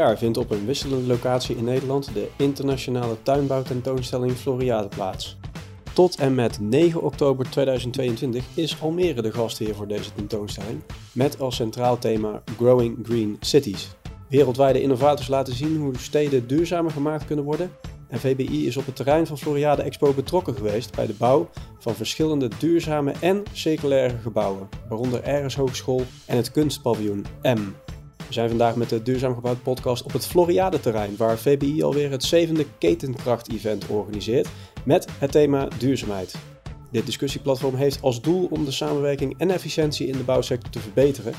vindt op een wisselende locatie in Nederland de internationale tuinbouwtentoonstelling Floriade plaats. Tot en met 9 oktober 2022 is Almere de gastheer voor deze tentoonstelling, met als centraal thema Growing Green Cities. Wereldwijde innovators laten zien hoe steden duurzamer gemaakt kunnen worden. En VBI is op het terrein van Floriade Expo betrokken geweest bij de bouw van verschillende duurzame en circulaire gebouwen, waaronder Eres Hogeschool en het kunstpaviljoen M. We zijn vandaag met de Duurzaam Gebouwd podcast op het Floriade-terrein, waar VBI alweer het zevende ketenkracht-event organiseert met het thema duurzaamheid. Dit discussieplatform heeft als doel om de samenwerking en efficiëntie in de bouwsector te verbeteren.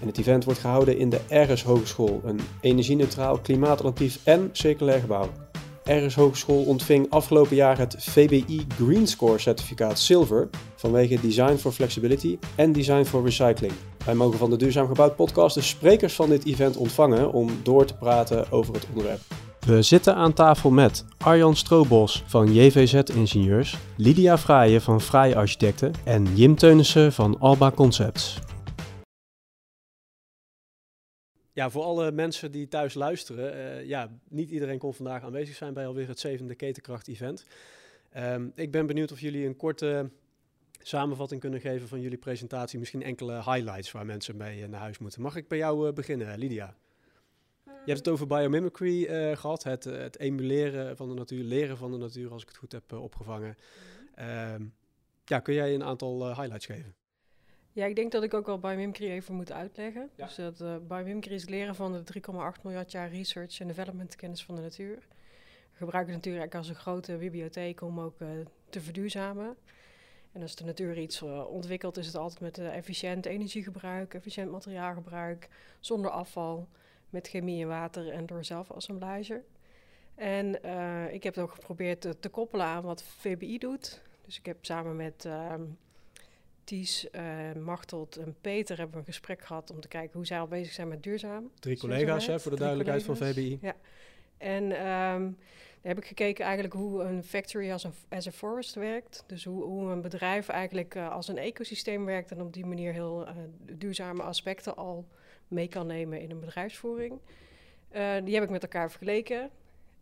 En het event wordt gehouden in de Eres Hogeschool, een energie-neutraal, klimaatalternatief en circulair gebouw. Eres Hogeschool ontving afgelopen jaar het VBI Green Score certificaat Silver vanwege Design for Flexibility en Design for Recycling. Wij mogen van de Duurzaam Gebouwd podcast de sprekers van dit event ontvangen om door te praten over het onderwerp. We zitten aan tafel met Arjan Stroobos van JVZ Ingenieurs, Lydia Fraaien van Fraai Architecten en Jim Teunissen van Alba Concepts. Ja, voor alle mensen die thuis luisteren, uh, ja, niet iedereen kon vandaag aanwezig zijn bij alweer het zevende Ketenkracht-event. Um, ik ben benieuwd of jullie een korte samenvatting kunnen geven van jullie presentatie. Misschien enkele highlights waar mensen mee naar huis moeten. Mag ik bij jou uh, beginnen, Lydia? Je hebt het over biomimicry uh, gehad, het, het, emuleren van de natuur, leren van de natuur, als ik het goed heb opgevangen. Uh, ja, kun jij een aantal highlights geven? Ja, ik denk dat ik ook wel biomimicry even moet uitleggen. Dus dat uh, biomimicry is leren van de 3,8 miljard jaar research en development kennis van de natuur. We gebruiken de natuur eigenlijk als een grote bibliotheek om ook uh, te verduurzamen. En als de natuur iets uh, ontwikkelt, is het altijd met efficiënt energiegebruik, efficiënt materiaalgebruik, zonder afval, met chemie en water en door zelfassemblage. En ik heb het ook geprobeerd te, te, koppelen aan wat VBI doet. Dus ik heb samen met ehm, Ties, uh, Machteld en Peter hebben we een gesprek gehad om te kijken hoe zij al bezig zijn met duurzaam. Drie collega's hè, voor de duidelijkheid van VBI. Ja. En um, daar heb ik gekeken eigenlijk hoe een factory als een as a forest werkt. Dus hoe, hoe een bedrijf eigenlijk uh, als een ecosysteem werkt en op die manier heel uh, duurzame aspecten al mee kan nemen in een bedrijfsvoering. die heb ik met elkaar vergeleken.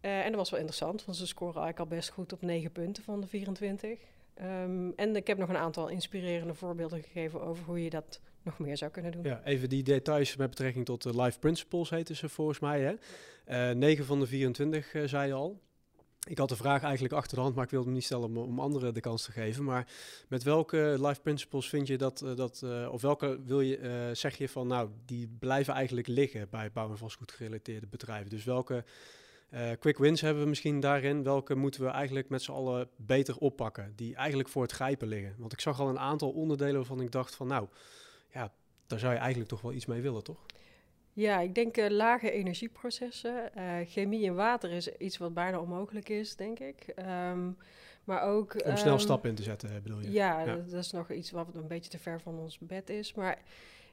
en dat was wel interessant, want ze scoren eigenlijk al best goed op 9 punten van de 24. Um, en ik heb nog een aantal inspirerende voorbeelden gegeven over hoe je dat nog meer zou kunnen doen. Ja, even die details met betrekking tot de Life Principles heten ze volgens mij. Hè? Uh, 9 van de 24 uh, zei je al. Ik had de vraag eigenlijk achter de hand, maar ik wilde hem niet stellen om, om anderen de kans te geven. Maar met welke life principles vind je dat, uh, dat of welke wil je, zeg je van, nou, die blijven eigenlijk liggen bij bouw- en vastgoed gerelateerde bedrijven? Dus welke uh, quick wins hebben we misschien daarin. Welke moeten we eigenlijk met z'n allen beter oppakken? Die eigenlijk voor het grijpen liggen. Want ik zag al een aantal onderdelen waarvan ik dacht van nou, ja, daar zou je eigenlijk toch wel iets mee willen, toch? Ja, ik denk uh, lage energieprocessen. Uh, chemie en water is iets wat bijna onmogelijk is, denk ik. Um, maar ook... Om snel um, stappen in te zetten, bedoel je? Ja, ja. Dat, dat, is nog iets wat een beetje te ver van ons bed is. Maar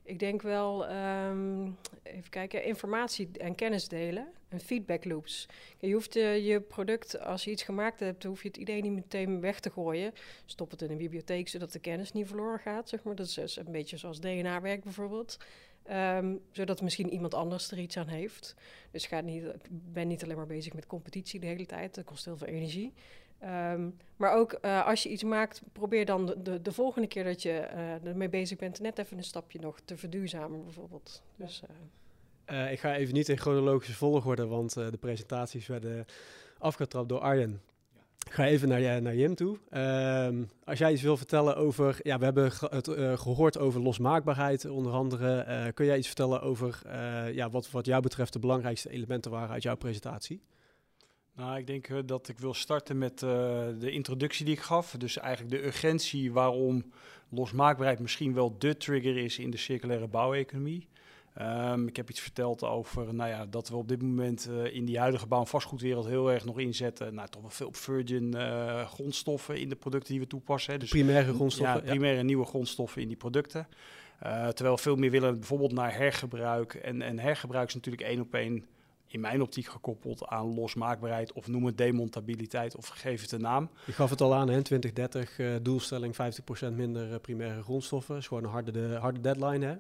ik denk wel, um, even kijken, informatie en kennis delen en feedback loops. Je hoeft uh, je product, als je iets gemaakt hebt, hoef je het idee niet meteen weg te gooien. Stop het in een bibliotheek, zodat de kennis niet verloren gaat, zeg maar. Dat is, een beetje zoals DNA werkt bijvoorbeeld. Um, zodat misschien iemand anders er iets aan heeft. Dus ga niet, ben niet alleen maar bezig met competitie de hele tijd. Dat kost heel veel energie. Um, maar ook uh, als je iets maakt, probeer dan de, de, de volgende keer dat je uh, ermee bezig bent, net even een stapje nog te verduurzamen, bijvoorbeeld. Dus, uh. ik ga even niet in chronologische volgorde, want de presentaties werden afgetrapt door Arjen. Ik ga even naar, naar Jim toe. Um, als jij iets wil vertellen over. Ja, we hebben ge het gehoord over losmaakbaarheid, onder andere. kun jij iets vertellen over ja, wat, wat jou betreft de belangrijkste elementen waren uit jouw presentatie? Nou, ik denk uh, dat ik wil starten met uh, de introductie die ik gaf. Dus eigenlijk de urgentie waarom losmaakbaarheid misschien wel de trigger is in de circulaire bouweconomie. Um, ik heb iets verteld over nou ja, dat we op dit moment uh, in die huidige bouw- en vastgoedwereld heel erg nog inzetten. Nou, toch wel veel op virgin grondstoffen in de producten die we toepassen. Hè. Dus, primaire grondstoffen. Ja, primaire ja. nieuwe grondstoffen in die producten. terwijl we veel meer willen bijvoorbeeld naar hergebruik. En, en hergebruik is natuurlijk één op één in mijn optiek gekoppeld aan losmaakbaarheid of noem het demontabiliteit of geef het een naam. Je gaf het al aan, hè? 2030 uh, doelstelling 50% minder uh, primaire grondstoffen. Dat is gewoon een harde, de, harde deadline, hè?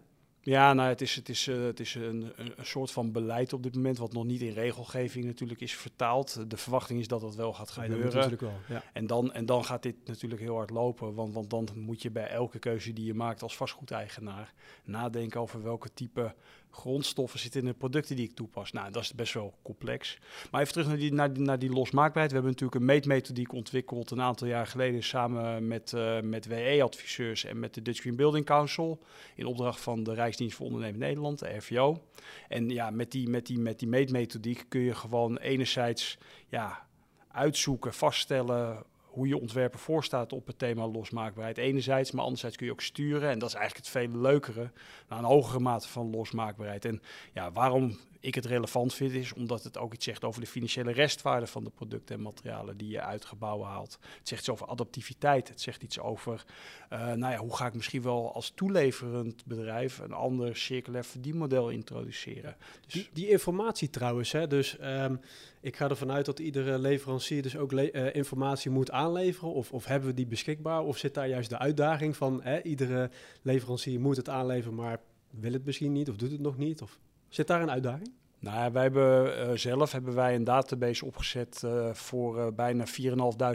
Ja, nou, het is, het is, uh, het is een, een, soort van beleid op dit moment, wat nog niet in regelgeving natuurlijk is vertaald. De verwachting is dat dat wel gaat gebeuren. Ja, natuurlijk wel, ja. en, dan, en dan gaat dit natuurlijk heel hard lopen, want, want dan moet je bij elke keuze die je maakt als vastgoedeigenaar nadenken over welke type grondstoffen zitten in de producten die ik toepas. Nou, dat is best wel complex. Maar even terug naar die, naar, die losmaakbaarheid. We hebben natuurlijk een meetmethodiek ontwikkeld een aantal jaar geleden samen met, uh, met WE-adviseurs en met de Dutch Green Building Council. In opdracht van de Rijksdienst voor Ondernemen Nederland, de RVO. En ja, met die, met die, met die meetmethodiek kun je gewoon enerzijds ja, uitzoeken, vaststellen hoe je ontwerper voorstaat op het thema losmaakbaarheid enerzijds, maar anderzijds kun je ook sturen. En dat is eigenlijk het veel leukere, naar een hogere mate van losmaakbaarheid. En ja, waarom ik het relevant vind, is omdat het ook iets zegt over de financiële restwaarde van de producten en materialen die je uit gebouwen haalt. Het zegt iets over adaptiviteit. Het zegt iets over, uh, nou ja, hoe ga ik misschien wel als toeleverend bedrijf een ander circulair verdienmodel introduceren. Dus die, informatie trouwens, hè, dus um, ik ga ervan uit dat iedere leverancier dus ook uh, informatie moet aanleveren. Of, of hebben we die beschikbaar? Of zit daar juist de uitdaging van, hè, iedere leverancier moet het aanleveren, maar wil het misschien niet of doet het nog niet? Of Zit daar een uitdaging? Nou wij hebben uh, zelf hebben wij een database opgezet uh, voor uh, bijna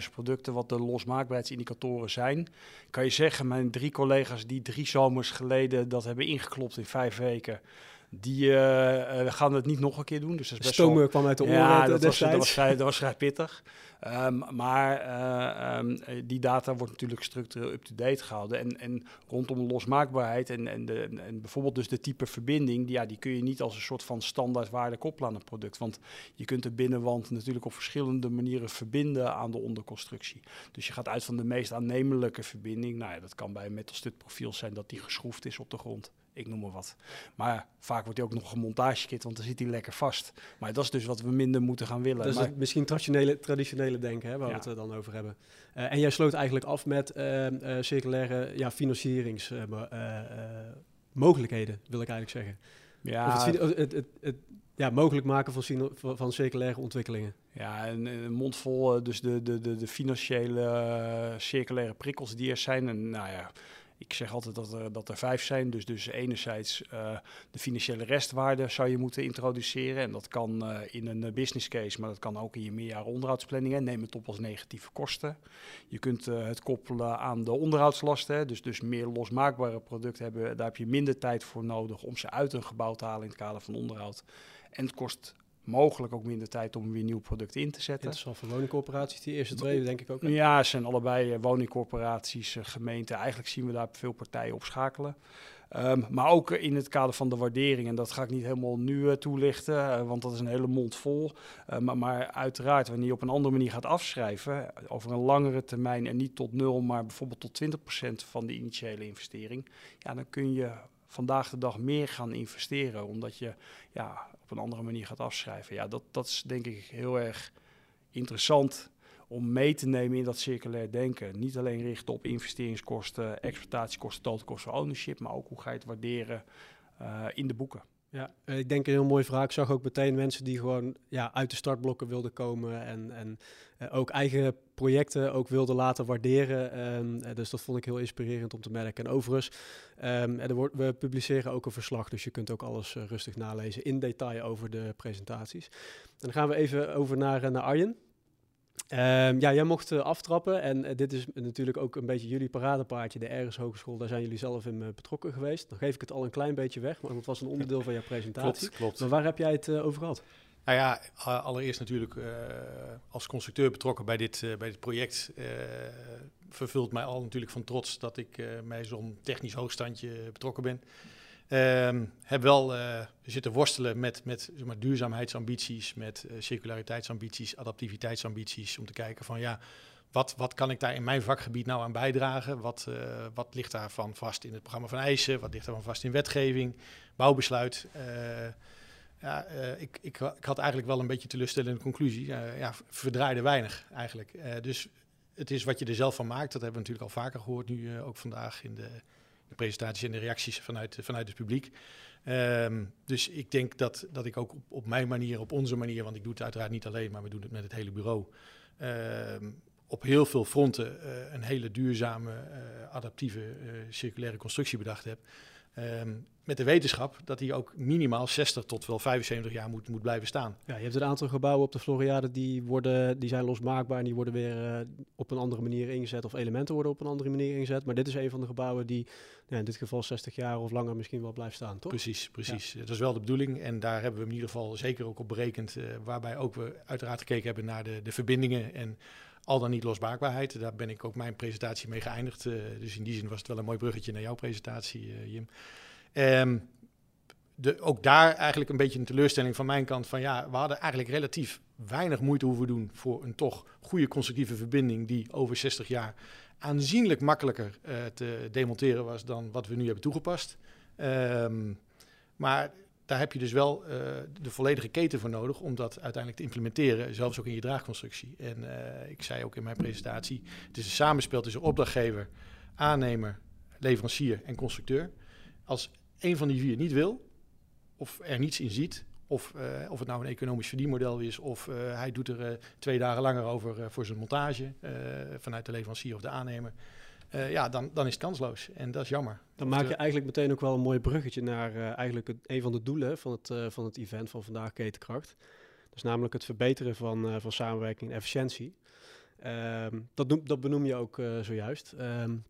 4.500 producten, wat de losmaakbaarheidsindicatoren zijn. Kan je zeggen, mijn drie collega's die drie zomers geleden dat hebben ingeklopt in vijf weken, die gaan het niet nog een keer doen. Dus dat is best Stomen wel... kwam uit de oren ja, dat was, dat, was vrij, dat was vrij pittig. Um, maar uh, um, die data wordt natuurlijk structureel up-to-date gehouden. En, en rondom losmaakbaarheid en, en, de, en bijvoorbeeld dus de type verbinding, die, ja, die kun je niet als een soort van standaardwaarde koppelen aan een product. Want je kunt de binnenwand natuurlijk op verschillende manieren verbinden aan de onderconstructie. Dus je gaat uit van de meest aannemelijke verbinding. Nou ja, dat kan bij een metalstutprofiel zijn dat die geschroefd is op de grond ik noem maar wat. Maar vaak wordt hij ook nog een montagekit, want dan zit hij lekker vast. Maar dat is dus wat we minder moeten gaan willen. Dus maar... misschien traditionele, traditionele denken, hè, waar we het dan over hebben. Uh, en jij sloot eigenlijk af met uh, uh, circulaire ja, financieringsmogelijkheden, wil ik eigenlijk zeggen. Ja, het, het, het, het, ja, mogelijk maken van, van circulaire ontwikkelingen. Ja, een, een mond vol, dus de, de, de, de financiële circulaire prikkels die er zijn. En nou ja, ik zeg altijd dat er, dat er vijf zijn. Dus, dus enerzijds uh, de financiële restwaarde zou je moeten introduceren. En dat kan uh, in een eh, business case, maar dat kan ook in je meerjaren onderhoudsplanningen. Neem het op als negatieve kosten. Je kunt het koppelen aan de onderhoudslasten. Dus, dus meer losmaakbare producten hebben. Daar heb je minder tijd voor nodig om ze uit een gebouw te halen in het kader van onderhoud. En het kost mogelijk ook minder tijd om weer nieuw product in te zetten. Interessant voor woningcorporaties, die eerste twee denk ik ook. Ja, het zijn allebei uh, woningcorporaties, uh, gemeenten. Eigenlijk zien we daar veel partijen op schakelen. Um, maar ook in het kader van de waardering, en dat ga ik niet helemaal nu uh, toelichten, want dat is een hele mond vol. Maar, maar, uiteraard, wanneer je op een andere manier gaat afschrijven, over een langere termijn en niet tot nul, maar bijvoorbeeld tot 20% van de initiële investering, ja, dan kun je vandaag de dag meer gaan investeren, omdat je ja, op een andere manier gaat afschrijven. Ja, dat, dat is denk ik heel erg interessant om mee te nemen in dat circulair denken. Niet alleen richten op investeringskosten, exploitatiekosten, totalkosten ownership, maar ook hoe ga je het waarderen uh, in de boeken. Ja, eh, ik denk een heel mooie vraag. Ik zag ook meteen mensen die gewoon ja, uit de startblokken wilden komen en, en uh, ook eigen projecten ook wilden laten waarderen. Um, dus dat vond ik heel inspirerend om te merken. En overigens, um, er wordt, we publiceren ook een verslag, dus je kunt ook alles rustig nalezen in detail over de presentaties. En dan gaan we even over naar, naar Arjen. Um, ja, jij mocht uh, aftrappen en uh, dit is natuurlijk ook een beetje jullie paradepaardje, de Ergens Hogeschool. Daar zijn jullie zelf in uh, betrokken geweest. Dan geef ik het al een klein beetje weg, maar het was een onderdeel van jouw presentatie. Klopt, klopt. Maar waar heb jij het over gehad? Nou ja, allereerst natuurlijk als constructeur betrokken bij dit, bij dit project. vervult mij al natuurlijk van trots dat ik bij zo'n technisch hoogstandje betrokken ben. Um, heb wel uh, zitten worstelen met, met zeg maar, duurzaamheidsambities, met uh, circulariteitsambities, adaptiviteitsambities. Om te kijken van ja, wat, wat kan ik daar in mijn vakgebied nou aan bijdragen? Wat, uh, wat ligt daarvan vast in het programma van eisen? Wat ligt daarvan vast in wetgeving, bouwbesluit? ja, ik, ik, ik, had eigenlijk wel een beetje teleurstellende conclusie. ja, verdraaide weinig eigenlijk. dus het is wat je er zelf van maakt. Dat hebben we natuurlijk al vaker gehoord, nu ook vandaag in de presentaties en de reacties vanuit, vanuit het publiek. Um, dus ik denk dat, dat ik ook op, op, mijn manier, op onze manier, want ik doe het uiteraard niet alleen, maar we doen het met het hele bureau. Um, op heel veel fronten uh, een hele duurzame, uh, adaptieve, circulaire constructie bedacht heb. Ehm, met de wetenschap dat hij ook minimaal 60 tot wel 75 jaar moet, moet blijven staan. Ja, je hebt een aantal gebouwen op de Floriade die, worden, die zijn losmaakbaar en die worden weer uh, op een andere manier ingezet of elementen worden op een andere manier ingezet. Maar dit is een van de gebouwen die ja, in dit geval 60 jaar of langer misschien wel blijft staan, toch? Precies, precies. Dat is wel de bedoeling en daar hebben we in ieder geval zeker ook op berekend. Uh, waarbij ook we uiteraard gekeken hebben naar de, de verbindingen en al dan niet losmaakbaarheid. Daar ben ik ook mijn presentatie mee geëindigd. Uh, dus in die zin was het wel een mooi bruggetje naar jouw presentatie, Jim. Um, de, ook daar eigenlijk een beetje een teleurstelling van mijn kant. Van ja, we hadden eigenlijk relatief weinig moeite hoeven doen voor een toch goede constructieve verbinding die over 60 jaar aanzienlijk makkelijker uh, te demonteren was dan wat we nu hebben toegepast. Um, maar daar heb je dus wel uh, de volledige keten voor nodig om dat uiteindelijk te implementeren, zelfs ook in je draagconstructie. En uh, ik zei ook in mijn presentatie, het is een samenspel tussen opdrachtgever, aannemer, leverancier en constructeur. Als een van die vier niet wil, of er niets in ziet, of, uh, of het nou een economisch verdienmodel is, of hij doet er twee dagen langer over voor zijn montage vanuit de leverancier of de aannemer. Ja, dan, dan is het kansloos en dat is jammer. Dan maak je eigenlijk meteen ook wel een mooi bruggetje naar eigenlijk het, een van de doelen van het, van het event van vandaag, Ketenkracht. Is namelijk het verbeteren van, van samenwerking en efficiëntie. Um, dat, noem, dat benoem je ook zojuist. Um,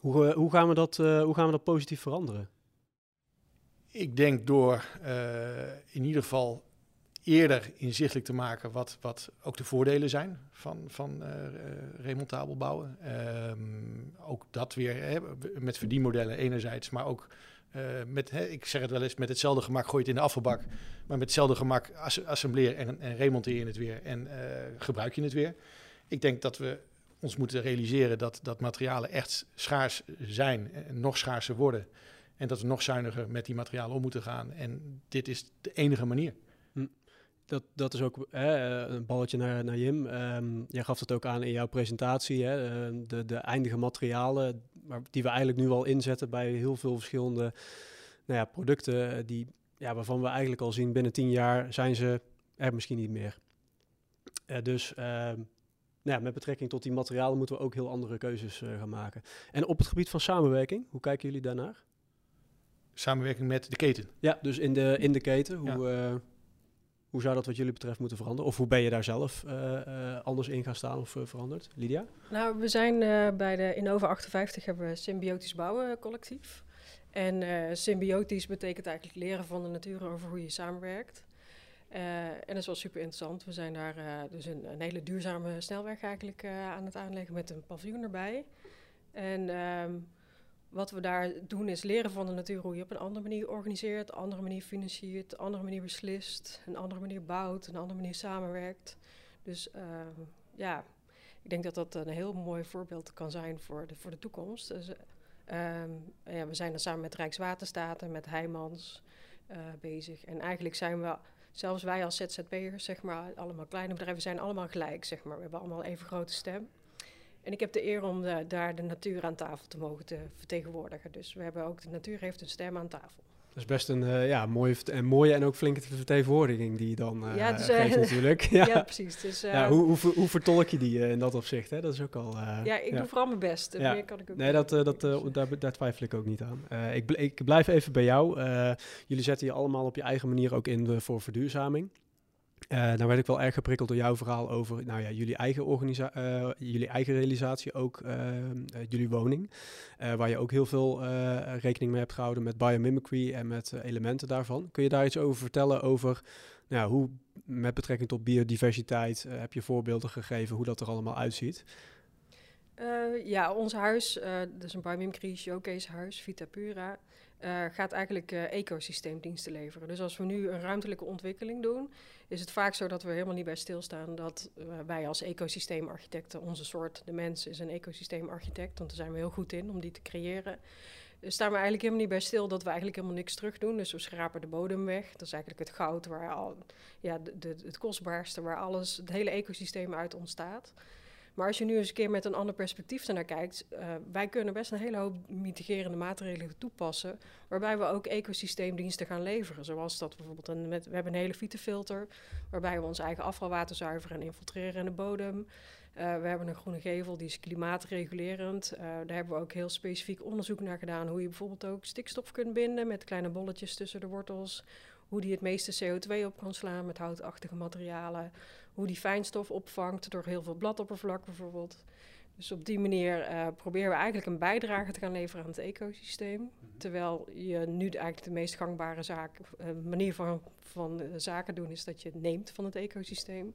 hoe, hoe, gaan we dat, hoe gaan we dat positief veranderen? Ik denk door in ieder geval eerder inzichtelijk te maken wat, wat ook de voordelen zijn van, van uh, remontabel bouwen. Um, ook dat weer hè, met verdienmodellen enerzijds, maar ook uh, met, hè, ik zeg het wel eens, met hetzelfde gemak gooi je in de afvalbak, maar met hetzelfde gemak as assembleer en, en remonteer je het weer en gebruik je het weer. Ik denk dat we ons moeten realiseren dat, dat materialen echt schaars zijn en nog schaarser worden. En dat we nog zuiniger met die materialen om moeten gaan. En dit is de enige manier. Dat, dat is ook hè, een balletje naar, naar Jim. Um, jij gaf het ook aan in jouw presentatie. Hè, ehm, de, de eindige materialen maar die we eigenlijk nu al inzetten bij heel veel verschillende nou ja, producten. Eh, die, ja, waarvan we eigenlijk al zien binnen tien jaar zijn ze er misschien niet meer. Uh, dus uh, nou ja, met betrekking tot die materialen moeten we ook heel andere keuzes uh, gaan maken. En op het gebied van samenwerking, hoe kijken jullie daarnaar? samenwerking met de keten. Ja, dus in de, in de keten. Hoe, ja. Hoe zou dat wat jullie betreft moeten veranderen? Of hoe ben je daar zelf uh, uh, anders in gaan staan of veranderd? Lydia? Nou, we zijn bij de Innova 58 hebben we symbiotisch bouwen collectief. En symbiotisch betekent eigenlijk leren van de natuur over hoe je samenwerkt. en dat is wel super interessant. We zijn daar dus een, hele duurzame snelweg eigenlijk aan het aanleggen met een paviljoen erbij. En um, wat we daar doen is leren van de natuur hoe je op een andere manier organiseert, een andere manier financiert, een andere manier beslist, een andere manier bouwt, een andere manier samenwerkt. Dus uh, ja, ik denk dat dat een heel mooi voorbeeld kan zijn voor de, voor de toekomst. Dus, uh, ja, we zijn er samen met Rijkswaterstaat en met Heijmans uh, bezig. En eigenlijk zijn we, zelfs wij als ZZP'ers, zeg maar, allemaal kleine bedrijven, zijn allemaal gelijk, zeg maar. We hebben allemaal even grote stem. En ik heb de eer om de, daar de natuur aan tafel te mogen te vertegenwoordigen. Dus we hebben ook, de natuur heeft een stem aan tafel. Dat is best een uh, ja, mooie, en mooie en ook flinke vertegenwoordiging die je dan uh, ja, dus, geeft natuurlijk. ja. ja, precies. Dus, ja, hoe, hoe, hoe vertolk je die in dat opzicht? Hè? Dat is ook al... ja, ik doe vooral mijn best. Ja. Meer kan ik ook nee, dat, dat, daar, daar twijfel ik ook niet aan. ik, ik blijf even bij jou. jullie zetten je allemaal op je eigen manier ook in voor verduurzaming. Uh, nou werd ik wel erg geprikkeld door jouw verhaal over nou ja, jullie, eigen organisa uh, jullie eigen realisatie, ook uh, jullie woning. waar je ook heel veel rekening mee hebt gehouden met biomimicry en met elementen daarvan. Kun je daar iets over vertellen over nou, hoe met betrekking tot biodiversiteit heb je voorbeelden gegeven hoe dat er allemaal uitziet? ja, ons huis, is een biomimicry showcase huis, Vita Pura. Uh, gaat eigenlijk uh, ecosysteemdiensten leveren. Dus als we nu een ruimtelijke ontwikkeling doen, is het vaak zo dat we helemaal niet bij stilstaan dat uh, wij als ecosysteemarchitecten, onze soort, de mens is een ecosysteemarchitect, want daar zijn we heel goed in om die te creëren. Dus staan we eigenlijk helemaal niet bij stil dat we eigenlijk helemaal niks terug doen. Dus we schrapen de bodem weg. Dat is eigenlijk het goud waar al, ja, de, het kostbaarste, waar alles, het hele ecosysteem uit ontstaat. Maar als je nu eens een keer met een ander perspectief ernaar kijkt, uh, wij kunnen best een hele hoop mitigerende maatregelen toepassen, waarbij we ook ecosysteemdiensten gaan leveren. Zoals dat bijvoorbeeld, een, we hebben een hele filter, waarbij we ons eigen afvalwater zuiveren en infiltreren in de bodem. Uh, we hebben een groene gevel, die is klimaatregulerend. Uh, daar hebben we ook heel specifiek onderzoek naar gedaan, hoe je bijvoorbeeld ook stikstof kunt binden met kleine bolletjes tussen de wortels hoe die het meeste CO2 op kan slaan met houtachtige materialen, hoe die fijnstof opvangt door heel veel bladoppervlak bijvoorbeeld. Dus op die manier uh, proberen we eigenlijk een bijdrage te gaan leveren aan het ecosysteem. Mhm. Terwijl je nu eigenlijk de meest gangbare zaak, uh, manier van, van uh, zaken doen is dat je het neemt van het ecosysteem.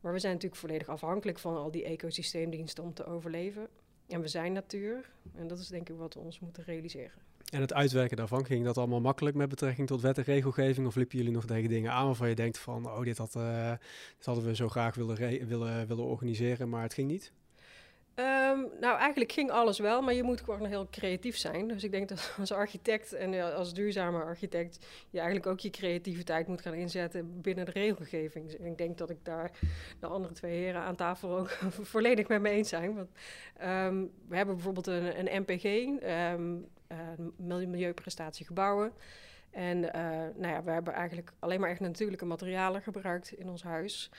Maar we zijn natuurlijk volledig afhankelijk van al die ecosysteemdiensten om te overleven. En we zijn natuur. En dat is denk ik wat we ons moeten realiseren. En het uitwerken daarvan, ging dat allemaal makkelijk met betrekking tot wet en regelgeving? Of liepen jullie nog tegen dingen aan waarvan je denkt van, oh, dit, had, dit hadden we zo graag willen, willen, willen organiseren, maar het ging niet? Um, nou, eigenlijk ging alles wel, maar je moet gewoon heel creatief zijn. Dus ik denk dat als architect en als duurzame architect je eigenlijk ook je creativiteit moet gaan inzetten binnen de regelgeving. Dus ik denk dat ik daar de andere twee heren aan tafel ook volledig met me eens zijn. Want um, we hebben bijvoorbeeld een, een MPG, um, uh, milieuprestatie gebouwen. En uh, nou ja, we hebben eigenlijk alleen maar echt natuurlijke materialen gebruikt in ons huis.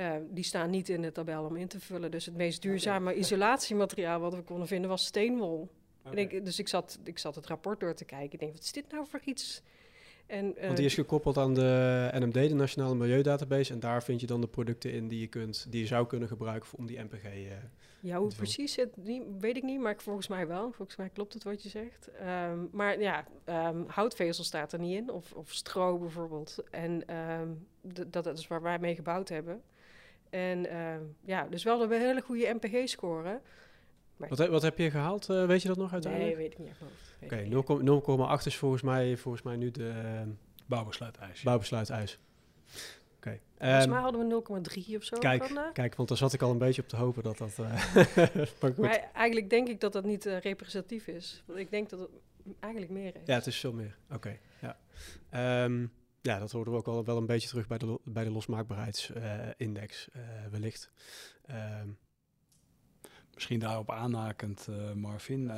Uh, die staan niet in de tabel om in te vullen. Dus het meest duurzame isolatiemateriaal wat we konden vinden was steenwol. Okay. Ik, dus ik zat, ik zat het rapport door te kijken. Ik denk, wat is dit nou voor iets? En, uh, Want die is gekoppeld aan de NMD, de Nationale Milieudatabase. En daar vind je dan de producten in die je, kunt, die je zou kunnen gebruiken om die MPG uh, ja, hoe precies zit, weet ik niet, maar volgens mij wel. Volgens mij klopt het wat je zegt. Um, maar ja, um, houtvezel staat er niet in, of, of stro bijvoorbeeld. En um, dat, dat is waar wij mee gebouwd hebben. En ja, dus wel een hele goede MPG-score. Wat, wat heb je gehaald? Uh, weet je dat nog uiteindelijk? Nee, weet ik niet Oké, okay, 0,8 is volgens mij, volgens mij nu de... Uh, bouwbesluit-ijs. Bouwbesluit-ijs. Okay. Volgens um, mij hadden we 0,3 of zo. Kijk, kijk, want daar zat ik al een beetje op te hopen dat dat. Uh, maar, goed. maar eigenlijk denk ik dat dat niet uh, representatief is. Want ik denk dat het eigenlijk meer is. Ja, het is veel meer. Oké. Okay, ja. Um, ja, dat hoorden we ook al wel een beetje terug bij de, bij de losmaakbaarheidsindex, uh, wellicht. Um, Misschien daarop aanhakend, Marvin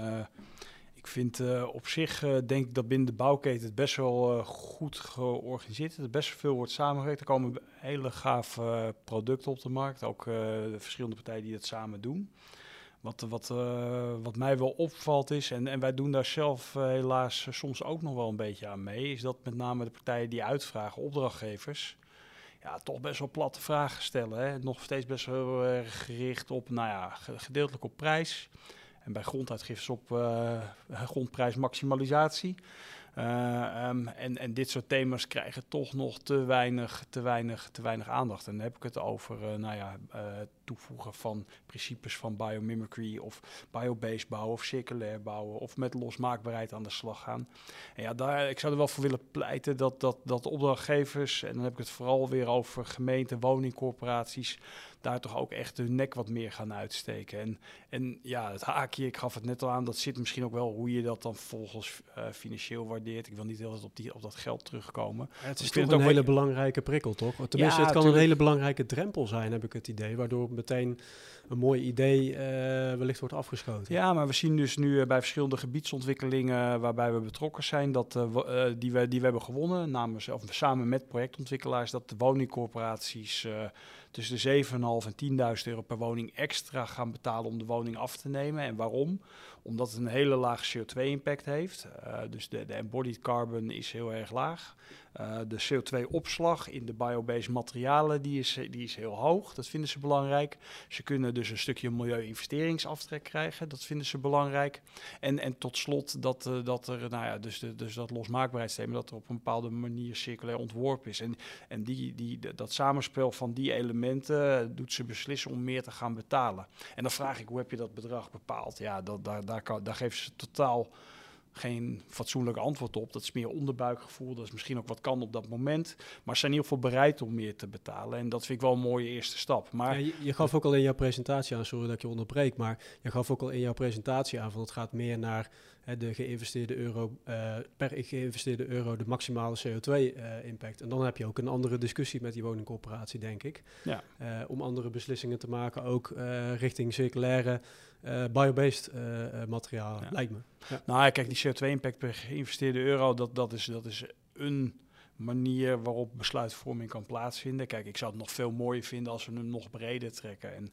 ik vind uh, op zich, uh, denk ik dat binnen de bouwketen het best wel uh, goed georganiseerd is. Er best veel wordt samengewerkt. Er komen hele gaaf producten op de markt. Ook de verschillende partijen die het samen doen. Wat, wat, wat mij wel opvalt is, en, en wij doen daar zelf helaas soms ook nog wel een beetje aan mee, is dat met name de partijen die uitvragen, opdrachtgevers, ja, toch best wel platte vragen stellen. Hè? Nog steeds best wel erg gericht op, nou ja, gedeeltelijk op prijs. En bij gronduitgiftes op grondprijsmaximalisatie. Uh, um, en, en dit soort thema's krijgen toch nog te weinig, te weinig, te weinig aandacht. En dan heb ik het over uh, nou ja, uh, toevoegen van principes van biomimicry of biobased bouwen of circulair bouwen of met losmaakbaarheid aan de slag gaan. En ja, daar, ik zou er wel voor willen pleiten dat, dat, dat opdrachtgevers, en dan heb ik het vooral weer over gemeenten, woningcorporaties, daar toch ook echt hun nek wat meer gaan uitsteken. En, en ja, het haakje, ik gaf het net al aan, dat zit misschien ook wel hoe je dat dan volgens uh, financieel waardeert. Ik wil niet heel op, die, op dat geld terugkomen. Ja, het is toch een hele belangrijke prikkel, toch? Tenminste, ja, het kan een hele belangrijke drempel zijn, heb ik het idee, waardoor meteen een mooi idee uh, wellicht wordt afgeschoten. Ja, maar we zien dus nu uh, bij verschillende gebiedsontwikkelingen waarbij we betrokken zijn, dat, die, we, die we hebben gewonnen, namens, of samen met projectontwikkelaars, dat de woningcorporaties tussen de 7,5 en 10.000 euro per woning extra gaan betalen om de woning af te nemen. En waarom? Omdat het een hele lage CO2-impact heeft. Uh, dus de, de embodied carbon is heel erg laag. Uh, de CO2-opslag in de biobased materialen die is, die is heel hoog. Dat vinden ze belangrijk. Ze kunnen dus een stukje milieu-investeringsaftrek krijgen. Dat vinden ze belangrijk. En, en tot slot dat, uh, dat er, nou ja, dus, de, dus dat losmaakbaarheidsthema, dat er op een bepaalde manier circulair ontworpen is. En, en die, die, dat samenspel van die elementen doet ze beslissen om meer te gaan betalen. En dan vraag ik, hoe heb je dat bedrag bepaald? Ja, dat, daar, daar, kan, daar geven ze totaal geen fatsoenlijk antwoord op. Dat is meer onderbuikgevoel. Dat is misschien ook wat kan op dat moment. Maar ze zijn in ieder geval bereid om meer te betalen. En dat vind ik wel een mooie eerste stap. Maar ja, je, je, gaf ook al in jouw presentatie aan, sorry dat ik je onderbreek, maar je gaf ook al in jouw presentatie aan van het gaat meer naar de geïnvesteerde euro, uh, per geïnvesteerde euro de maximale CO2-impact. en dan heb je ook een andere discussie met die woningcorporatie, denk ik. Ja. om andere beslissingen te maken, ook richting circulaire biobased materiaal, lijkt me. Ja. Nou, kijk, die CO2-impact per geïnvesteerde euro, dat, dat, is, dat is een manier waarop besluitvorming kan plaatsvinden. Kijk, ik zou het nog veel mooier vinden als we hem nog breder trekken en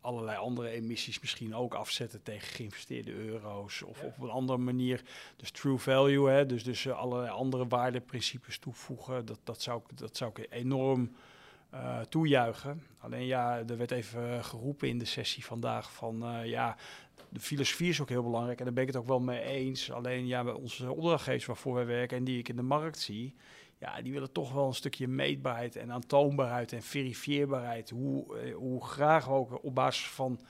allerlei andere emissies misschien ook afzetten tegen geïnvesteerde euro's of op een andere manier. Dus true value, hè, dus, dus allerlei andere waardeprincipes toevoegen. Dat, dat, zou, dat zou ik enorm uh, toejuichen. Alleen ja, er werd even geroepen in de sessie vandaag van uh, ja, de filosofie is ook heel belangrijk en daar ben ik het ook wel mee eens. Alleen ja, onze opdrachtgevers waarvoor wij werken en die ik in de markt zie, ja, die willen toch wel een stukje meetbaarheid en aantoonbaarheid en verifieerbaarheid. Hoe, eh, hoe graag ook op basis van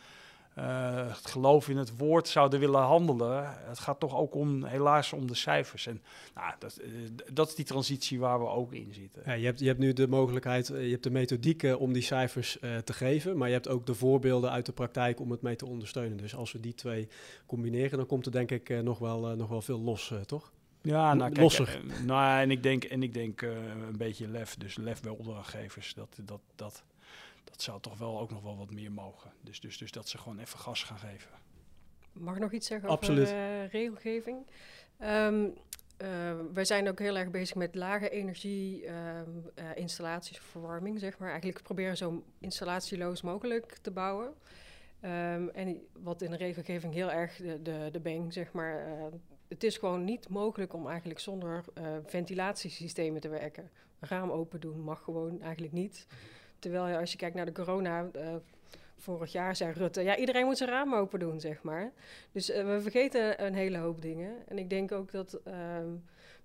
uh, het geloof in het woord zouden willen handelen. Het gaat toch ook om, helaas, om de cijfers. En nou, dat, uh, dat is die transitie waar we ook in zitten. Ja, je, hebt, je hebt nu de mogelijkheid, je hebt de methodieken om die cijfers uh, te geven, maar je hebt ook de voorbeelden uit de praktijk om het mee te ondersteunen. Dus als we die twee combineren, dan komt er denk ik nog, wel, nog wel veel los, toch? Ja, nou, kijk, losser. Nou, en ik denk, en ik denk een beetje lef. Dus lef bij opdrachtgevers. Dat, dat, dat, dat zou toch wel ook nog wel wat meer mogen. Dus, dus, dus dat ze gewoon even gas gaan geven. Mag ik nog iets zeggen Absoluut. over uh, regelgeving? Um, wij zijn ook heel erg bezig met lage energie um, installaties, verwarming, zeg maar. Eigenlijk proberen zo installatieloos mogelijk te bouwen. Um, en wat in de regelgeving heel erg de, de, de bang, zeg maar, het is gewoon niet mogelijk om eigenlijk zonder uh, ventilatiesystemen te werken. Een raam open doen mag gewoon eigenlijk niet. Terwijl als je kijkt naar de corona, uh, vorig jaar zei Rutte, ja, iedereen moet zijn raam open doen, zeg maar. Dus uh, we vergeten een hele hoop dingen. En ik denk ook dat ehm,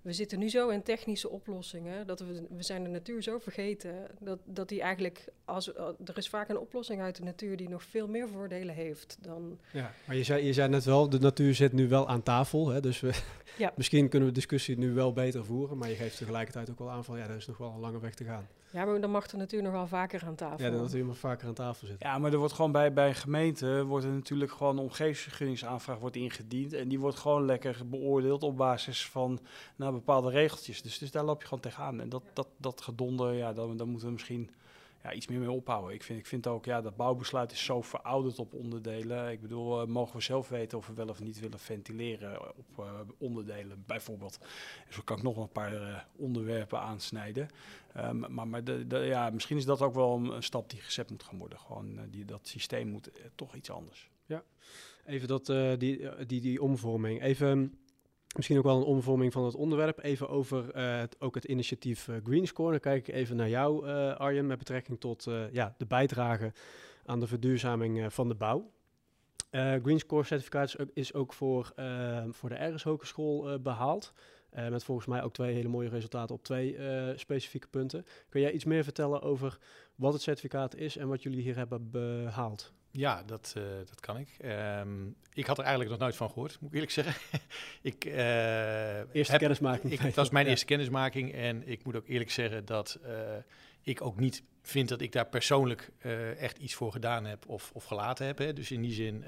we zitten nu zo in technische oplossingen, dat we, we zijn de natuur zo vergeten, dat, dat die eigenlijk, als, uh, er is vaak een oplossing uit de natuur die nog veel meer voordelen heeft dan... Ja, maar je zei, je zei net wel, de natuur zit nu wel aan tafel, hè, dus we, ja. misschien kunnen we de discussie nu wel beter voeren, maar je geeft tegelijkertijd ook wel aan van, ja, er is nog wel een lange weg te gaan. Ja, maar dan mag de natuur nog wel vaker aan tafel. Ja, de natuur mag vaker aan tafel zitten. Ja, maar er wordt gewoon bij, bij gemeenten, wordt er natuurlijk gewoon een omgevingsvergunningsaanvraag wordt ingediend en die wordt gewoon lekker beoordeeld op basis van nou, bepaalde regeltjes. Dus, dus daar loop je gewoon tegenaan. En dat, dat, dat gedonder, ja, dan, dan moeten we misschien ja, iets meer mee ophouden. Ik vind, ik vind ook, ja, dat bouwbesluit is zo verouderd op onderdelen. Ik bedoel, uh, mogen we zelf weten of we wel of niet willen ventileren op uh, onderdelen, bijvoorbeeld. Dus dan kan ik nog een paar uh, onderwerpen aansnijden. Um, maar maar de, ja, misschien is dat ook wel een, een, stap die gezet moet gaan worden. Gewoon, die, dat systeem moet toch iets anders. Ja, even dat, die, die, die omvorming. Even Misschien ook wel een omvorming van het onderwerp. Even over uh, het, ook het initiatief uh, Green Score. Dan kijk ik even naar jou, uh, Arjen, met betrekking tot ja, de bijdrage aan de verduurzaming van de bouw. Green Score certificaat is ook, is ook voor, voor de Ergens Hogeschool behaald. met volgens mij ook twee hele mooie resultaten op twee specifieke punten. Kun jij iets meer vertellen over wat het certificaat is en wat jullie hier hebben behaald? Ja, dat, uh, dat kan ik. Um, ik had er eigenlijk nog nooit van gehoord, moet ik eerlijk zeggen. ik, uh, eerste heb, kennismaking. Ik, dat was mijn ja. eerste kennismaking. En ik moet ook eerlijk zeggen dat uh, ik ook niet vind dat ik daar persoonlijk echt iets voor gedaan heb of, of gelaten heb. Hè. Dus in die zin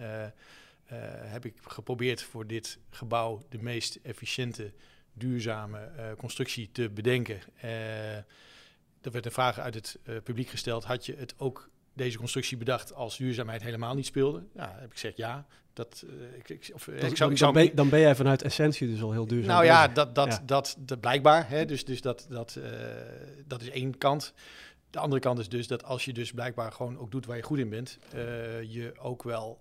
heb ik geprobeerd voor dit gebouw de meest efficiënte, duurzame constructie te bedenken. er werd een vraag uit het publiek gesteld. Had je het ook deze constructie bedacht als duurzaamheid helemaal niet speelde. Ja, heb ik gezegd ja. Dat, uh, ik, ik, of, dat, ik zou, ik zou dan, ben, dan, ben, jij vanuit essentie dus al heel duurzaam. Nou ja, dat, dat, ja. Dat, dat, blijkbaar. Hè, dus dus dat, dat, uh, dat is één kant. De andere kant is dus dat als je dus blijkbaar gewoon ook doet waar je goed in bent, uh, je ook wel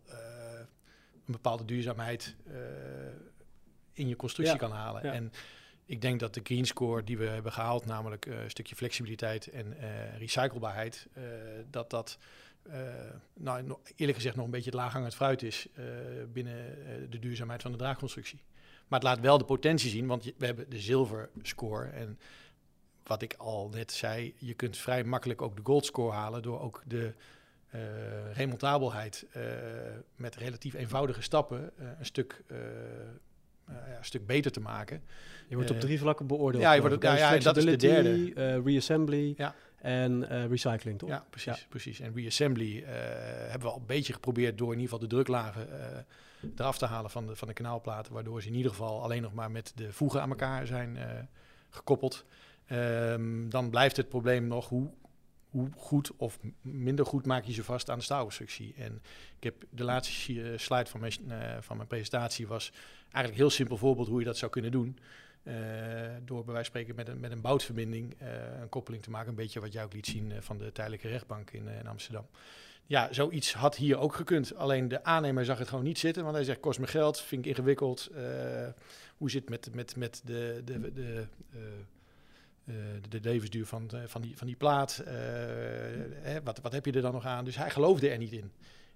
een bepaalde duurzaamheid in je constructie ja. kan halen. Ja. En ik denk dat de green score die we hebben gehaald, namelijk uh, een stukje flexibiliteit en uh, recyclebaarheid, uh, dat dat, nou, eerlijk gezegd, nog een beetje het laaghangend fruit is binnen de duurzaamheid van de draagconstructie. Maar het laat wel de potentie zien, want we hebben de zilver score. En wat ik al net zei, je kunt vrij makkelijk ook de gold score halen door ook de remontabelheid met relatief eenvoudige stappen een stuk ja, een stuk beter te maken. Je wordt op drie vlakken beoordeeld. Ja, je wordt, ja, ja, dat is de derde. reassembly ja. en recycling, toch? Ja, precies. precies. En reassembly hebben we al een beetje geprobeerd door in ieder geval de druklagen eraf te halen van de, van de kanaalplaten, waardoor ze in ieder geval alleen nog maar met de voegen aan elkaar zijn gekoppeld. Um, dan blijft het probleem nog hoe, hoe goed of minder goed maak je ze vast aan de staalconstructie. En ik heb de laatste eh, slide van mijn, van mijn presentatie was eigenlijk heel simpel voorbeeld hoe je dat zou kunnen doen. Uh, door bij wijze van spreken met een, met een boutverbinding een koppeling te maken. Een beetje wat jij ook liet zien van de tijdelijke rechtbank in, in Amsterdam. Ja, zoiets had hier ook gekund. Alleen de aannemer zag het gewoon niet zitten. Want hij zegt, kost me geld, vind ik ingewikkeld. hoe zit het met, met, met de, de, de de, de, levensduur van, van, die, van die plaat. Hè, wat, wat heb je er dan nog aan? Dus hij geloofde er niet in.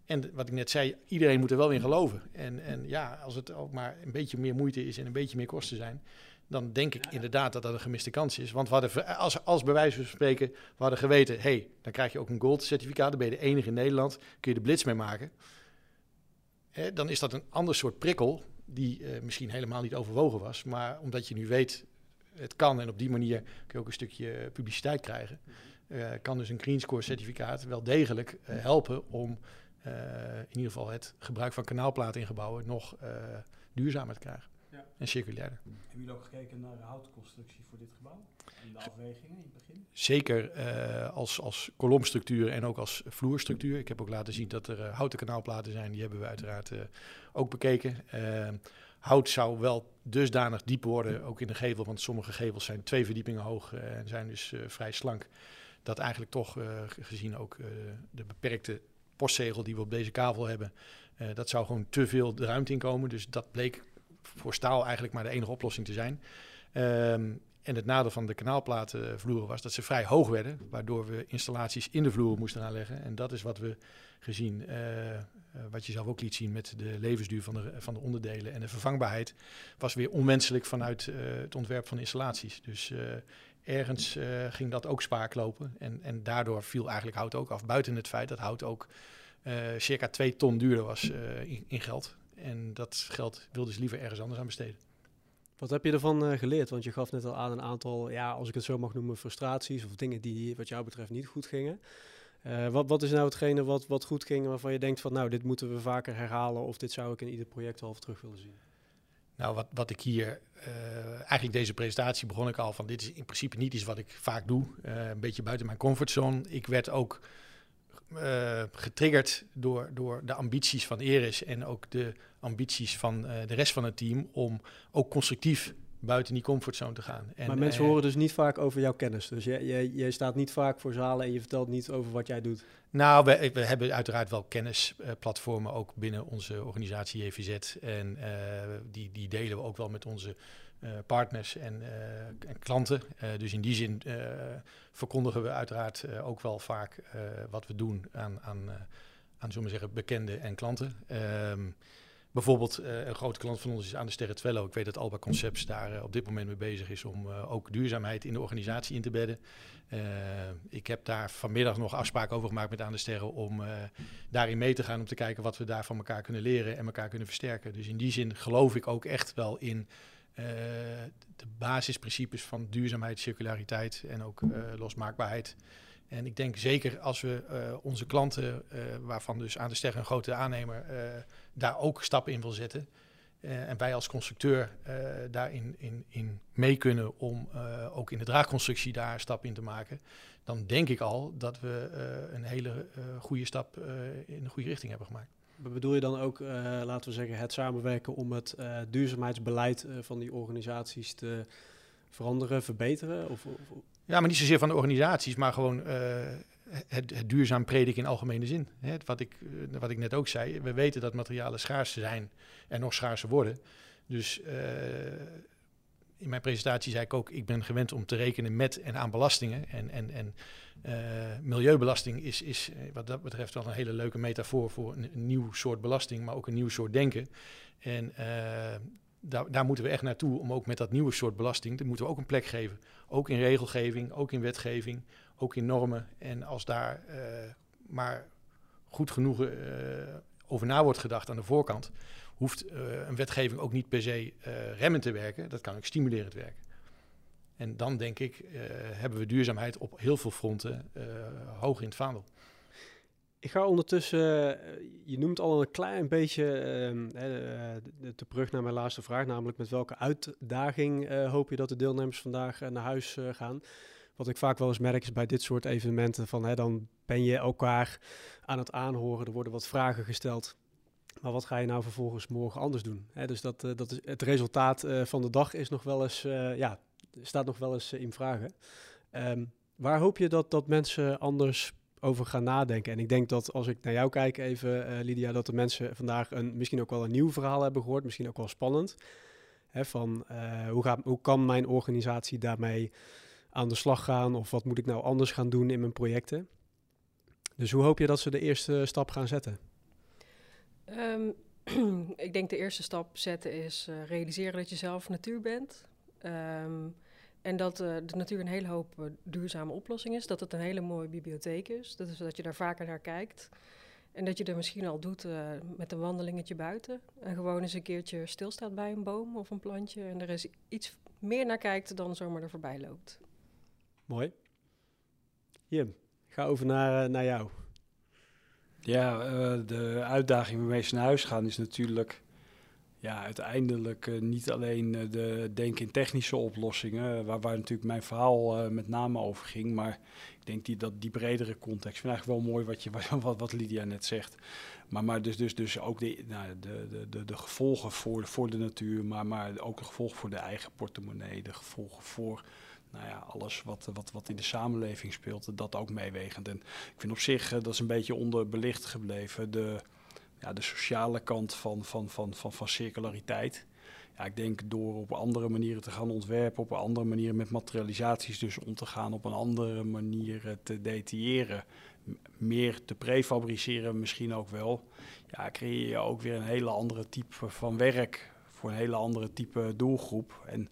En wat ik net zei, iedereen moet er wel in geloven. En, en ja, als het ook maar een beetje meer moeite is en een beetje meer kosten zijn, dan denk ik inderdaad dat dat een gemiste kans is. Want we hadden, als, als bij wijze van spreken, we hadden geweten, hé, hey, dan krijg je ook een gold certificaat, dan ben je de enige in Nederland, kun je de blitz mee maken. Hè, dan is dat een ander soort prikkel, die uh, misschien helemaal niet overwogen was. Maar omdat je nu weet het kan en op die manier kun je ook een stukje publiciteit krijgen. Uh, kan dus een Green Score certificaat wel degelijk uh, helpen om uh, in ieder geval het gebruik van kanaalplaten in gebouwen nog duurzamer te krijgen ja. en circulairder. Hebben jullie ook gekeken naar de houtconstructie voor dit gebouw? En de afwegingen in het begin? Zeker als, als kolomstructuur en ook als vloerstructuur. Ik heb ook laten zien dat er houten kanaalplaten zijn. Die hebben we uiteraard ook bekeken. Hout zou wel dusdanig diep worden, ook in de gevel, want sommige gevels zijn twee verdiepingen hoog eh, en zijn dus vrij slank. Dat eigenlijk toch, uh, gezien ook de beperkte postzegel die we op deze kavel hebben, dat zou gewoon te veel ruimte inkomen. Dus dat bleek voor staal eigenlijk maar de enige oplossing te zijn. Um, en het nadeel van de kanaalplatenvloeren was dat ze vrij hoog werden, waardoor we installaties in de vloer moesten aanleggen. En dat is wat we gezien, uh, wat je zelf ook liet zien met de levensduur van de, van de onderdelen en de vervangbaarheid, was weer onwenselijk vanuit het ontwerp van installaties. Dus ergens ging dat ook spaak lopen en, en daardoor viel eigenlijk hout ook af. Buiten het feit dat hout ook circa twee ton duurder was in, in geld. En dat geld wilden ze liever ergens anders aan besteden. Wat heb je ervan geleerd? Want je gaf net al aan een aantal, ja, als ik het zo mag noemen, frustraties of dingen die wat jou betreft niet goed gingen. Wat, wat, is nou hetgene wat, wat goed ging waarvan je denkt van nou, dit moeten we vaker herhalen of dit zou ik in ieder project half terug willen zien? Nou, wat, wat ik hier, uh, eigenlijk deze presentatie begon ik al van dit is in principe niet iets wat ik vaak doe. een beetje buiten mijn comfortzone. Ik werd ook getriggerd door, door de ambities van Eris en ook de ambities van de rest van het team om ook constructief buiten die comfortzone te gaan. En, maar mensen uh, horen dus niet vaak over jouw kennis. Dus jij, jij, jij, staat niet vaak voor zalen en je vertelt niet over wat jij doet. Nou, we, we hebben uiteraard wel kennisplatformen ook binnen onze organisatie JVZ. En uh, die, die delen we ook wel met onze partners en, en klanten. dus in die zin verkondigen we uiteraard ook wel vaak wat we doen aan, aan, aan zullen we zeggen, bekenden en klanten. Um, Bijvoorbeeld uh, een grote klant van ons is aan de Sterre Twello. Ik weet dat Alba Concepts daar uh, op dit moment mee bezig is om uh, ook duurzaamheid in de organisatie in te bedden. ik heb daar vanmiddag nog afspraken over gemaakt met Aan de Sterre om daarin mee te gaan om te kijken wat we daar van elkaar kunnen leren en elkaar kunnen versterken. Dus in die zin geloof ik ook echt wel in de basisprincipes van duurzaamheid, circulariteit en ook losmaakbaarheid. En ik denk zeker als we onze klanten, waarvan dus aan de ster een grote aannemer, daar ook stappen in wil zetten. en wij als constructeur daarin in, in mee kunnen om ook in de draagconstructie daar stappen in te maken. Dan denk ik al dat we een hele goede stap in de goede richting hebben gemaakt. Bedoel je dan ook, laten we zeggen, het samenwerken om het duurzaamheidsbeleid van die organisaties te veranderen, verbeteren? Of, of, ja, maar niet zozeer van de organisaties, maar gewoon het, duurzaam prediken in algemene zin. Hè, wat, ik, uh, wat ik net ook zei, we weten dat materialen schaars zijn en nog schaarser worden. Dus uh, in mijn presentatie zei ik ook, ik ben gewend om te rekenen met en aan belastingen. En, en, en milieubelasting is, is wat dat betreft wel een hele leuke metafoor voor een, nieuw soort belasting, maar ook een nieuw soort denken. En daar, daar, moeten we echt naartoe om ook met dat nieuwe soort belasting, dat moeten we ook een plek geven. Ook in regelgeving, ook in wetgeving, ook in normen. En als daar uh, maar goed genoeg uh, over na wordt gedacht aan de voorkant, hoeft een wetgeving ook niet per se remmen te werken. Dat kan ook stimulerend werken. En dan denk ik, hebben we duurzaamheid op heel veel fronten hoog in het vaandel. Ik ga ondertussen, je noemt al een klein beetje uh, de, terug naar mijn laatste vraag, namelijk met welke uitdaging hoop je dat de deelnemers vandaag naar huis gaan? Wat ik vaak wel eens merk is bij dit soort evenementen van hè, dan ben je elkaar aan het aanhoren, er worden wat vragen gesteld. Maar wat ga je nou vervolgens morgen anders doen? Hè, dus dat, uh, dat is, het resultaat uh, van de dag is nog wel eens, uh, ja, staat nog wel eens in vragen. Um, waar hoop je dat, dat mensen anders over gaan nadenken? En ik denk dat als ik naar jou kijk even, Lydia, dat de mensen vandaag een, misschien ook wel een nieuw verhaal hebben gehoord, misschien ook wel spannend. Hè, van hoe, gaat, hoe kan mijn organisatie daarmee aan de slag gaan of wat moet ik nou anders gaan doen in mijn projecten. Dus hoe hoop je dat ze de eerste stap gaan zetten? Um, ik denk de eerste stap zetten is uh, realiseren dat je zelf natuur bent. Um, en dat uh, de natuur een hele hoop uh, duurzame oplossing is. Dat het een hele mooie bibliotheek is. Dat is dat je daar vaker naar kijkt. En dat je er misschien al doet met een wandelingetje buiten. En gewoon eens een keertje stilstaat bij een boom of een plantje. En er is iets meer naar kijkt dan zomaar er voorbij loopt. Mooi. Jim, ga over naar, eh, naar jou. Ja, uh, de uitdaging waarmee ze naar huis gaan is natuurlijk ja, uiteindelijk uh, niet alleen de denken in technische oplossingen, waar, waar natuurlijk mijn verhaal met name over ging, maar ik denk die, dat die bredere context. Ik vind eigenlijk wel mooi wat, je, wat, wat Lydia net zegt. Maar, maar dus, dus, dus ook de, nou, de, de, de, de gevolgen voor, voor de natuur, maar, maar ook de gevolgen voor de eigen portemonnee, de gevolgen voor nou ja, alles wat, wat, wat in de samenleving speelt, dat ook meewegend. En ik vind op zich, uh, dat is een beetje onderbelicht gebleven, de, ja, de sociale kant van, van, van, van, van circulariteit. Ja, ik denk door op andere manieren te gaan ontwerpen, op een andere manier met materialisaties dus om te gaan, op een andere manier eh, te detailleren, meer te prefabriceren misschien ook wel. Ja, creëer je ook weer een hele andere type van werk voor een hele andere type doelgroep. En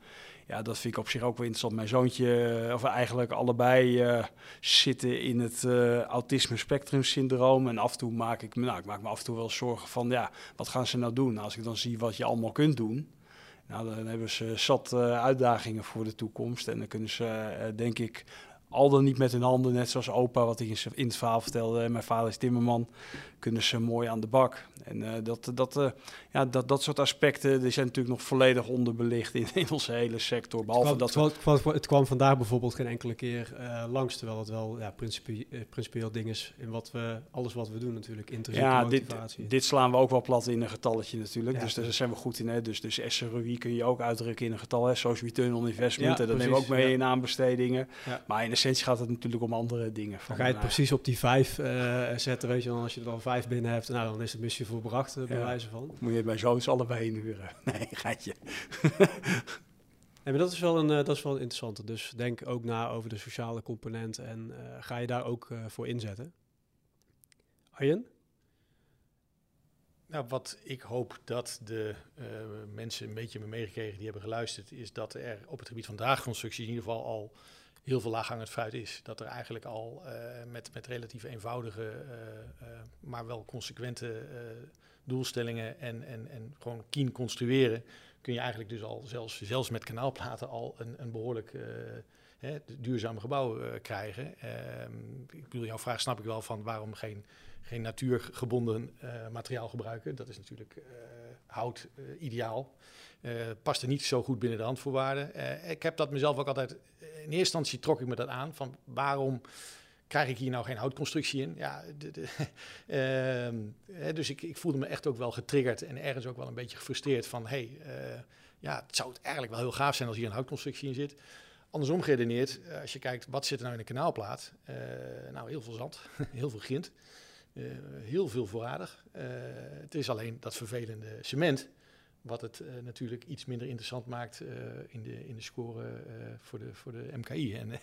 ja, dat vind ik op zich ook wel interessant. Mijn zoontje, eh, of eigenlijk allebei, uh, zitten in het uh, autisme spectrum syndroom. En af en toe maak ik me, nou, ik maak me af en toe wel zorgen van, ja, wat gaan ze nou doen? Nou, als ik dan zie wat je allemaal kunt doen, nou, dan hebben ze zat uitdagingen voor de toekomst. En dan kunnen ze, denk ik, al dan niet met hun handen, net zoals opa, wat hij in het verhaal vertelde. Mijn vader is timmerman, kunnen ze mooi aan de bak. En uh, dat, dat, uh, ja, dat, dat soort aspecten die zijn natuurlijk nog volledig onderbelicht in, in onze hele sector. Behalve het, kwam, dat het, kwam, het kwam vandaag bijvoorbeeld geen enkele keer uh, langs, terwijl het wel ja, principie, principieel ding is in wat we, alles wat we doen natuurlijk, intrinsieke ja, motivatie. Dit, dit slaan we ook wel plat in een getalletje natuurlijk, ja, dus daar zijn we goed in. Hè? Dus, dus SROI kun je ook uitdrukken in een getal, hè? social return on investment, ja, dat nemen we ook mee in aanbestedingen. Maar in essentie gaat het natuurlijk om andere dingen. Van, dan ga je het precies op die vijf zetten, weet je, dan als je er dan vijf binnen hebt, nou, dan is de missie volbracht, uh, bij wijze van. Moet je bij zoons allebei inhuren? Nee, gaatje. nee, maar dat is, wel een, uh, dat is wel een interessante. Dus denk ook na over de sociale component en uh, ga je daar ook voor inzetten. Arjen? Nou, wat ik hoop dat de mensen een beetje me meegekregen die hebben geluisterd, is dat er op het gebied van draagconstructies in ieder geval al heel veel laaghangend fruit is. Dat er eigenlijk al uh, met, met relatief eenvoudige, uh, uh, maar wel consequente doelstellingen en, en, en gewoon keen construeren, kun je eigenlijk dus al zelfs, zelfs met kanaalplaten al een, een behoorlijk hè, duurzaam gebouw krijgen. Ehm, ik bedoel, jouw vraag snap ik wel van waarom geen, geen natuurgebonden materiaal gebruiken. Dat is natuurlijk hout ideaal. Uh, past er niet zo goed binnen de handvoorwaarden. Uh, ik heb dat mezelf ook altijd. In eerste instantie trok ik me dat aan. Van waarom krijg ik hier nou geen houtconstructie in? Ja, de, de, uh, dus ik, ik, voelde me echt ook wel getriggerd en ergens ook wel een beetje gefrustreerd van hey, ja, het zou het eigenlijk wel heel gaaf zijn als hier een houtconstructie in zit. Andersom geredeneerd, als je kijkt wat zit er nou in een kanaalplaat, nou heel veel zand, heel veel grind, heel veel voorradig. het is alleen dat vervelende cement wat het uh, natuurlijk iets minder interessant maakt uh, in, de, in de score uh, voor, de, voor de MKI. En,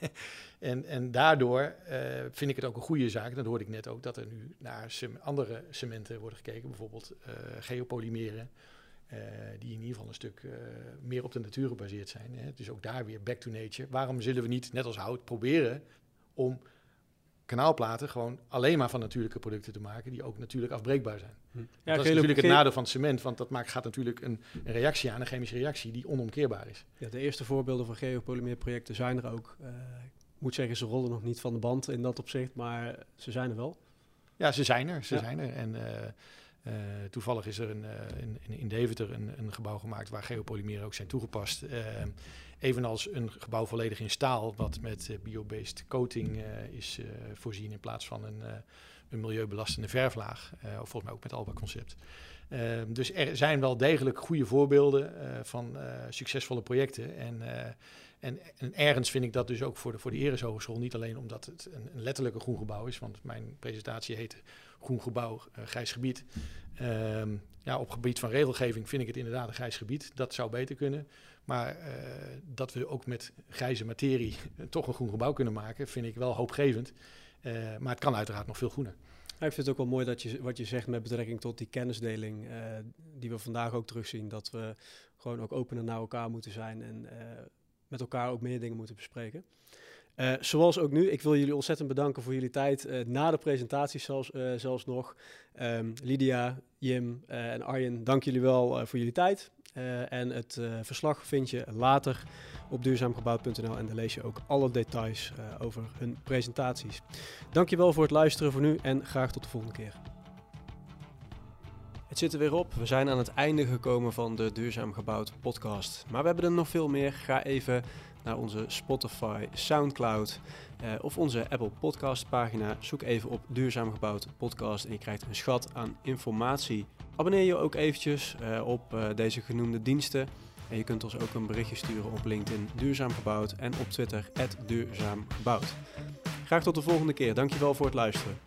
en, en daardoor vind ik het ook een goede zaak. Dat hoorde ik net ook, dat er nu naar andere cementen worden gekeken. Bijvoorbeeld geopolymeren. die in ieder geval een stuk meer op de natuur gebaseerd zijn. Hè. Dus ook daar weer back to nature. Waarom zullen we niet, net als hout, proberen om kanaalplaten gewoon alleen maar van natuurlijke producten te maken die ook natuurlijk afbreekbaar zijn. Hm. Ja, dat is natuurlijk het nadeel van het cement, want dat maakt, gaat natuurlijk een, een reactie aan, een chemische reactie die onomkeerbaar is. Ja, de eerste voorbeelden van geopolymeerprojecten zijn er ook. Eh, ik moet zeggen, ze rollen nog niet van de band in dat opzicht, maar ze zijn er wel. Ja, ze zijn er, ze Ja. zijn er. En eh, eh, toevallig is er een, in, in- in Deventer een, een gebouw gemaakt waar geopolymeren ook zijn toegepast. Evenals een gebouw volledig in staal, wat met eh, biobased coating eh, is eh, voorzien in plaats van een, een milieubelastende verflaag. Of volgens mij ook met Alba Concept. Eh, dus er zijn wel degelijk goede voorbeelden van succesvolle projecten. En, en, en ergens vind ik dat dus ook voor de, voor de Eres Hogeschool. Niet alleen omdat het een, een letterlijke groen gebouw is, want mijn presentatie heette Groen Gebouw, Grijs Gebied. Ehm, ja, op gebied van regelgeving vind ik het inderdaad een grijs gebied. Dat zou beter kunnen. Maar eh, dat we ook met grijze materie toch een groen gebouw kunnen maken, vind ik wel hoopgevend. Eh, maar het kan uiteraard nog veel groener. Ik vind het ook wel mooi dat je, wat je zegt met betrekking tot die kennisdeling, eh, die we vandaag ook terugzien. Dat we gewoon ook opener naar elkaar moeten zijn en met elkaar ook meer dingen moeten bespreken. Eh, zoals ook nu, ik wil jullie ontzettend bedanken voor jullie tijd. eh, na de presentatie zelfs, eh, zelfs nog. Ehm, Lydia, Jim en Arjen, dank jullie wel voor jullie tijd. En het verslag vind je later op duurzaamgebouwd.nl en daar lees je ook alle details over hun presentaties. Dankjewel voor het luisteren voor nu en graag tot de volgende keer. Het zit er weer op. We zijn aan het einde gekomen van de Duurzaam Gebouwd podcast. Maar we hebben er nog veel meer. Ga even naar onze Spotify, Soundcloud eh, of onze Apple Podcast pagina. Zoek even op Duurzaam Gebouwd podcast en je krijgt een schat aan informatie. Abonneer je ook eventjes eh, op eh, deze genoemde diensten. En je kunt ons ook een berichtje sturen op LinkedIn Duurzaam Gebouwd en op Twitter Duurzaam Gebouwd. Graag tot de volgende keer. Dankjewel voor het luisteren.